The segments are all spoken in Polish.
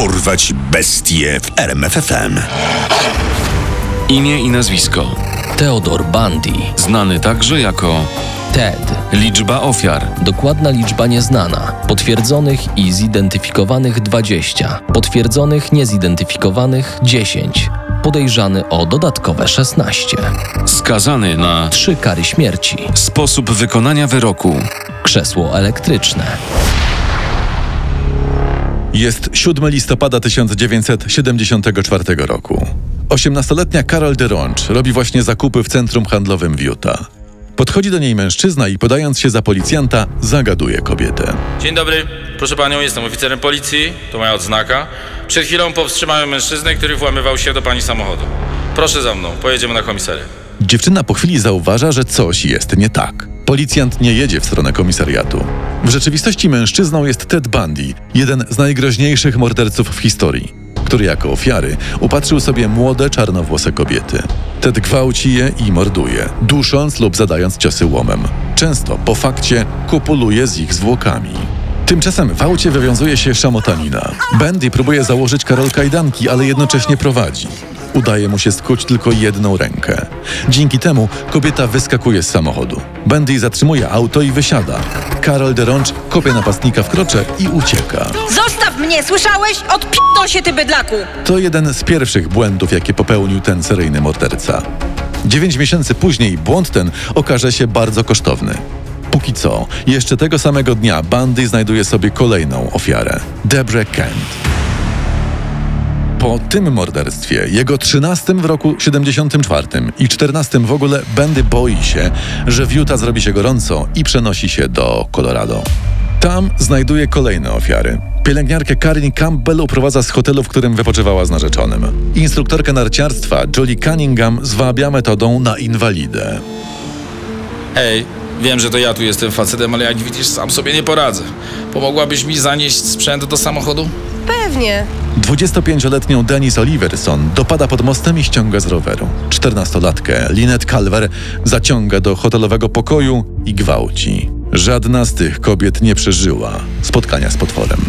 Dorwać bestie w RMFFM. Imię i nazwisko. Theodor Bundy. Znany także jako Ted. liczba ofiar. Dokładna liczba nieznana. Potwierdzonych i zidentyfikowanych 20. Potwierdzonych niezidentyfikowanych 10. Podejrzany o dodatkowe 16. Skazany na Trzy kary śmierci. sposób wykonania wyroku. Krzesło elektryczne. Jest 7 listopada 1974 roku. 18-letnia Carol DeRonch robi właśnie zakupy w centrum handlowym w Utah. Podchodzi do niej mężczyzna i podając się za policjanta, zagaduje kobietę. Dzień dobry, proszę panią, jestem oficerem policji, to moja odznaka. Przed chwilą powstrzymałem mężczyznę, który włamywał się do pani samochodu. Proszę za mną, pojedziemy na komisariat. Dziewczyna po chwili zauważa, że coś jest nie tak. Policjant nie jedzie w stronę komisariatu. W rzeczywistości mężczyzną jest Ted Bundy, jeden z najgroźniejszych morderców w historii, który jako ofiary upatrzył sobie młode, czarnowłose kobiety. Ted gwałci je i morduje, dusząc lub zadając ciosy łomem. Często po fakcie kopuluje z ich zwłokami. Tymczasem w aucie wywiązuje się szamotanina. Bandy próbuje założyć Karol kajdanki, ale jednocześnie prowadzi. Udaje mu się skuć tylko jedną rękę. Dzięki temu kobieta wyskakuje z samochodu. Bandy zatrzymuje auto i wysiada. Karol DeRonch kopie napastnika w krocze i ucieka. Zostaw mnie, słyszałeś? Odp***ą się ty bydlaku! To jeden z pierwszych błędów, jakie popełnił ten seryjny morderca. Dziewięć miesięcy później błąd ten okaże się bardzo kosztowny. Póki co, jeszcze tego samego dnia Bandy znajduje sobie kolejną ofiarę Debrę Kent. Po tym morderstwie, jego 13 w roku 74 i 14 w ogóle, Bandy boi się, że w Utah zrobi się gorąco i przenosi się do Colorado. Tam znajduje kolejne ofiary. Pielęgniarkę Karin Campbell uprowadza z hotelu, w którym wypoczywała z narzeczonym. Instruktorkę narciarstwa Julie Cunningham zwabia metodą na inwalidę. Hej, wiem, że to ja tu jestem facetem, ale jak widzisz, sam sobie nie poradzę. Pomogłabyś mi zanieść sprzęt do samochodu? Pewnie. 25-letnią Denise Oliverson dopada pod mostem i ściąga z roweru. 14-latkę Lynette Calver zaciąga do hotelowego pokoju i gwałci. Żadna z tych kobiet nie przeżyła spotkania z potworem.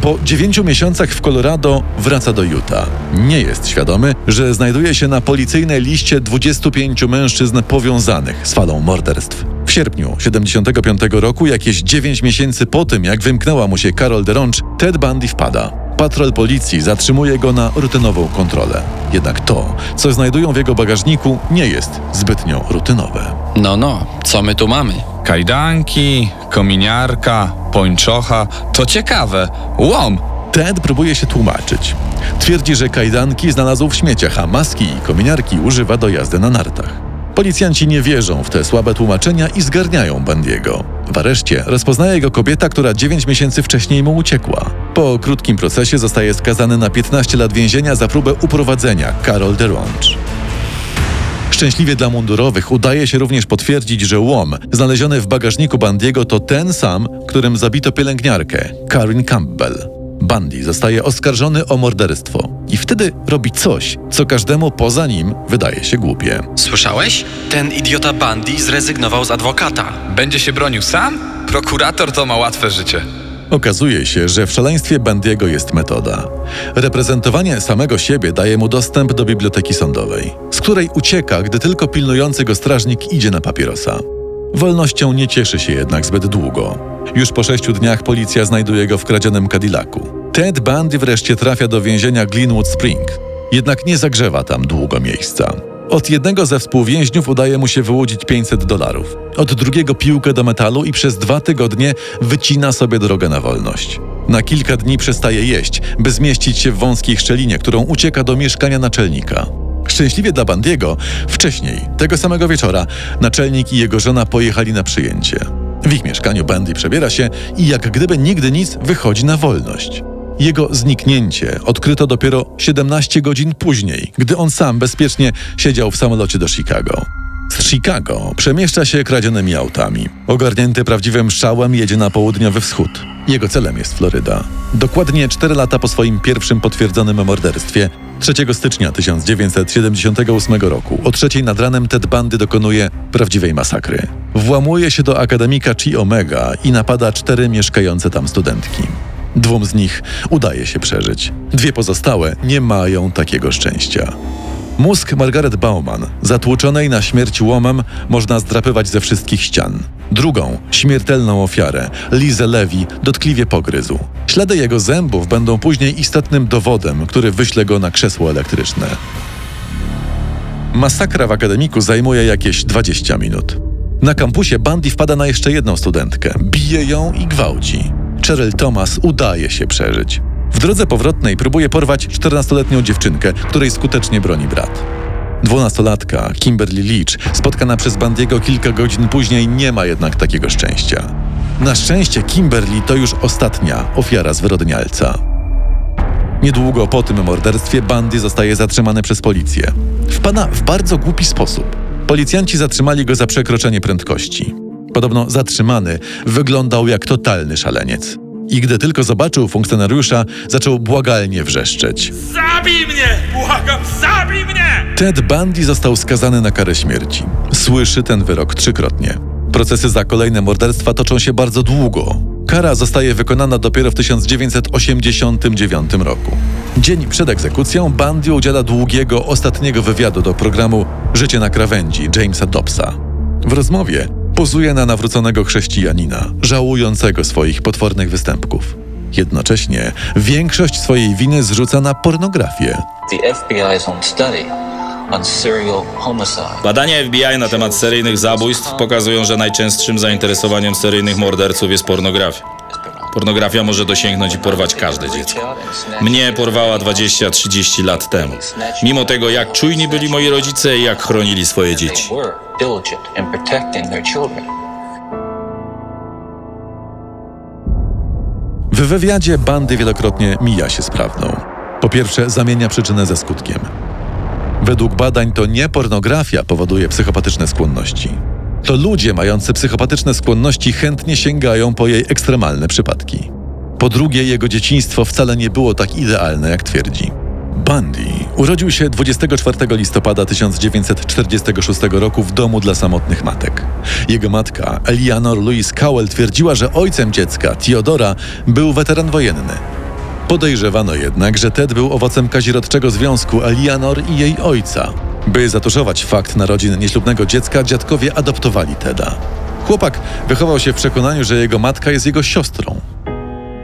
Po dziewięciu miesiącach w Colorado wraca do Utah. Nie jest świadomy, że znajduje się na policyjnej liście 25 mężczyzn powiązanych z falą morderstw. W sierpniu 75 roku, jakieś 9 miesięcy po tym, jak wymknęła mu się Carol DeRonch, Ted Bundy wpada. Patrol policji zatrzymuje go na rutynową kontrolę. Jednak to, co znajdują w jego bagażniku, nie jest zbytnio rutynowe. No, no, co my tu mamy? Kajdanki, kominiarka, pończocha. To ciekawe. Łom! Ted próbuje się tłumaczyć. Twierdzi, że kajdanki znalazł w śmieciach, a maski i kominiarki używa do jazdy na nartach. Policjanci nie wierzą w te słabe tłumaczenia i zgarniają Bandiego. W areszcie rozpoznaje go kobieta, która 9 miesięcy wcześniej mu uciekła. Po krótkim procesie zostaje skazany na 15 lat więzienia za próbę uprowadzenia Carol DeRonch. Szczęśliwie dla mundurowych udaje się również potwierdzić, że łom znaleziony w bagażniku Bandiego to ten sam, którym zabito pielęgniarkę, Karin Campbell. Bundy zostaje oskarżony o morderstwo i wtedy robi coś, co każdemu poza nim wydaje się głupie. Słyszałeś? Ten idiota Bundy zrezygnował z adwokata. Będzie się bronił sam? Prokurator to ma łatwe życie. Okazuje się, że w szaleństwie Bandiego jest metoda. Reprezentowanie samego siebie daje mu dostęp do biblioteki sądowej, z której ucieka, gdy tylko pilnujący go strażnik idzie na papierosa. Wolnością nie cieszy się jednak zbyt długo. Już po sześciu dniach policja znajduje go w kradzionym Cadillacu. Ted Bundy wreszcie trafia do więzienia Glenwood Spring, jednak nie zagrzewa tam długo miejsca. Od jednego ze współwięźniów udaje mu się wyłudzić 500 dolarów. Od drugiego piłkę do metalu i przez dwa tygodnie wycina sobie drogę na wolność. Na kilka dni przestaje jeść, by zmieścić się w wąskiej szczelinie, którą ucieka do mieszkania naczelnika. Szczęśliwie dla Bandiego, wcześniej, tego samego wieczora, naczelnik i jego żona pojechali na przyjęcie. W ich mieszkaniu Bandy przebiera się i jak gdyby nigdy nic wychodzi na wolność. Jego zniknięcie odkryto dopiero 17 godzin później, gdy on sam bezpiecznie siedział w samolocie do Chicago. Z Chicago przemieszcza się kradzionymi autami. Ogarnięty prawdziwym szałem jedzie na południowy wschód. Jego celem jest Floryda. Dokładnie 4 lata po swoim pierwszym potwierdzonym morderstwie, 3 stycznia 1978 roku, o trzeciej nad ranem Ted Bundy dokonuje prawdziwej masakry. Włamuje się do akademika Chi Omega i napada cztery mieszkające tam studentki. Dwóm z nich udaje się przeżyć. Dwie pozostałe nie mają takiego szczęścia. Mózg Margaret Bauman, zatłuczonej na śmierć łomem, można zdrapywać ze wszystkich ścian. Drugą, śmiertelną ofiarę, Lizę Lewi, dotkliwie pogryzł. Ślady jego zębów będą później istotnym dowodem, który wyśle go na krzesło elektryczne. Masakra w akademiku zajmuje jakieś 20 minut. Na kampusie Bundy wpada na jeszcze jedną studentkę, bije ją i gwałci. Cheryl Thomas udaje się przeżyć. W drodze powrotnej próbuje porwać 14-letnią dziewczynkę, której skutecznie broni brat. Dwunastolatka, Kimberly Leach, spotkana przez Bandiego kilka godzin później, nie ma jednak takiego szczęścia. Na szczęście Kimberly to już ostatnia ofiara zwyrodnialca. Niedługo po tym morderstwie Bandy zostaje zatrzymany przez policję. Wpada w bardzo głupi sposób. Policjanci zatrzymali go za przekroczenie prędkości. Podobno zatrzymany wyglądał jak totalny szaleniec. I gdy tylko zobaczył funkcjonariusza, zaczął błagalnie wrzeszczeć. Zabij mnie! Błagam, zabij mnie! Ted Bundy został skazany na karę śmierci. Słyszy ten wyrok trzykrotnie. Procesy za kolejne morderstwa toczą się bardzo długo. Kara zostaje wykonana dopiero w 1989 roku. Dzień przed egzekucją Bundy udziela długiego, ostatniego wywiadu do programu Życie na krawędzi Jamesa Dobbsa. W rozmowie pozuje na nawróconego chrześcijanina, żałującego swoich potwornych występków. Jednocześnie większość swojej winy zrzuca na pornografię. Badania FBI na temat seryjnych zabójstw pokazują, że najczęstszym zainteresowaniem seryjnych morderców jest pornografia. Pornografia może dosięgnąć i porwać każde dziecko. Mnie porwała 20-30 lat temu. Mimo tego, jak czujni byli moi rodzice i jak chronili swoje dzieci. W wywiadzie bandy wielokrotnie mija się z prawdą. Po pierwsze, zamienia przyczynę ze skutkiem. Według badań to nie pornografia powoduje psychopatyczne skłonności. To ludzie mający psychopatyczne skłonności chętnie sięgają po jej ekstremalne przypadki. Po drugie, jego dzieciństwo wcale nie było tak idealne, jak twierdzi. Bundy urodził się 24 listopada 1946 roku w domu dla samotnych matek. Jego matka, Eleanor Louise Cowell, twierdziła, że ojcem dziecka, Theodora, był weteran wojenny. Podejrzewano jednak, że Ted był owocem kazirodczego związku Eleanor i jej ojca. By zatuszować fakt narodzin nieślubnego dziecka, dziadkowie adoptowali Teda. Chłopak wychował się w przekonaniu, że jego matka jest jego siostrą.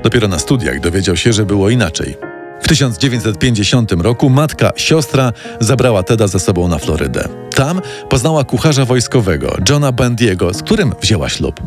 Dopiero na studiach dowiedział się, że było inaczej. W 1950 roku matka, siostra zabrała Teda ze sobą na Florydę. Tam poznała kucharza wojskowego, Johna Bandiego, z którym wzięła ślub.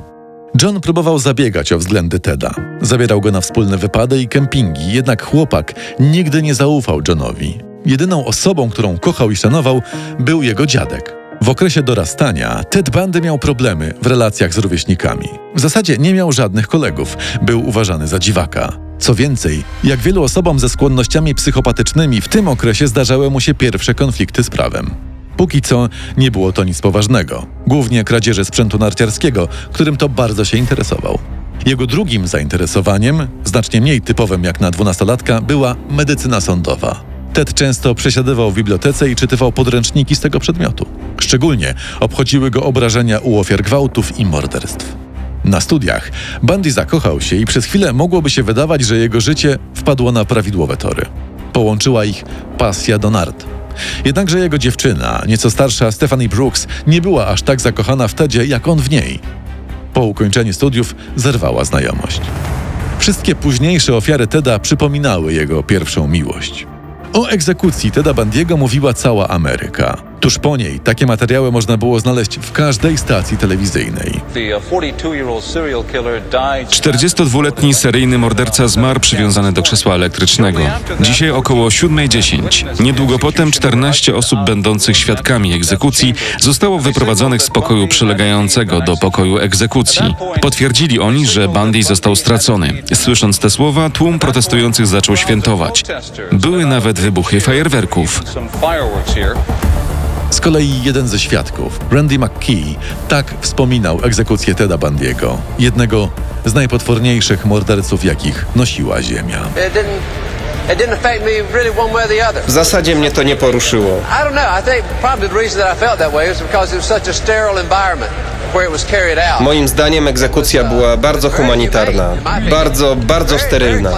John próbował zabiegać o względy Teda. Zabierał go na wspólne wypady i kempingi, jednak chłopak nigdy nie zaufał Johnowi. Jedyną osobą, którą kochał i szanował, był jego dziadek. W okresie dorastania Ted Bundy miał problemy w relacjach z rówieśnikami. W zasadzie nie miał żadnych kolegów, był uważany za dziwaka. Co więcej, jak wielu osobom ze skłonnościami psychopatycznymi, w tym okresie zdarzały mu się pierwsze konflikty z prawem. Póki co nie było to nic poważnego, głównie kradzieże sprzętu narciarskiego, którym to bardzo się interesował. Jego drugim zainteresowaniem, znacznie mniej typowym jak na dwunastolatka, była medycyna sądowa. Ted często przesiadywał w bibliotece i czytywał podręczniki z tego przedmiotu. Szczególnie obchodziły go obrażenia u ofiar gwałtów i morderstw. Na studiach Bundy zakochał się i przez chwilę mogłoby się wydawać, że jego życie wpadło na prawidłowe tory. Połączyła ich pasja do nart. Jednakże jego dziewczyna, nieco starsza Stephanie Brooks, nie była aż tak zakochana w Tedzie, jak on w niej. Po ukończeniu studiów zerwała znajomość. Wszystkie późniejsze ofiary Teda przypominały jego pierwszą miłość. O egzekucji Teda Bandiego mówiła cała Ameryka. Tuż po niej takie materiały można było znaleźć w każdej stacji telewizyjnej. 42-letni seryjny morderca zmarł przywiązany do krzesła elektrycznego. Dzisiaj około 7.10. Niedługo potem 14 osób będących świadkami egzekucji zostało wyprowadzonych z pokoju przylegającego do pokoju egzekucji. Potwierdzili oni, że Bundy został stracony. Słysząc te słowa, tłum protestujących zaczął świętować. Były nawet wybuchy fajerwerków. Z kolei jeden ze świadków, Randy McKee, tak wspominał egzekucję Teda Bandiego, jednego z najpotworniejszych morderców, jakich nosiła Ziemia. W zasadzie mnie to nie poruszyło. Moim zdaniem egzekucja była bardzo humanitarna. Bardzo, bardzo sterylna.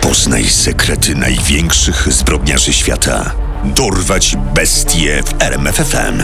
Poznaj sekrety największych zbrodniarzy świata. Dorwać bestie w RMFFM.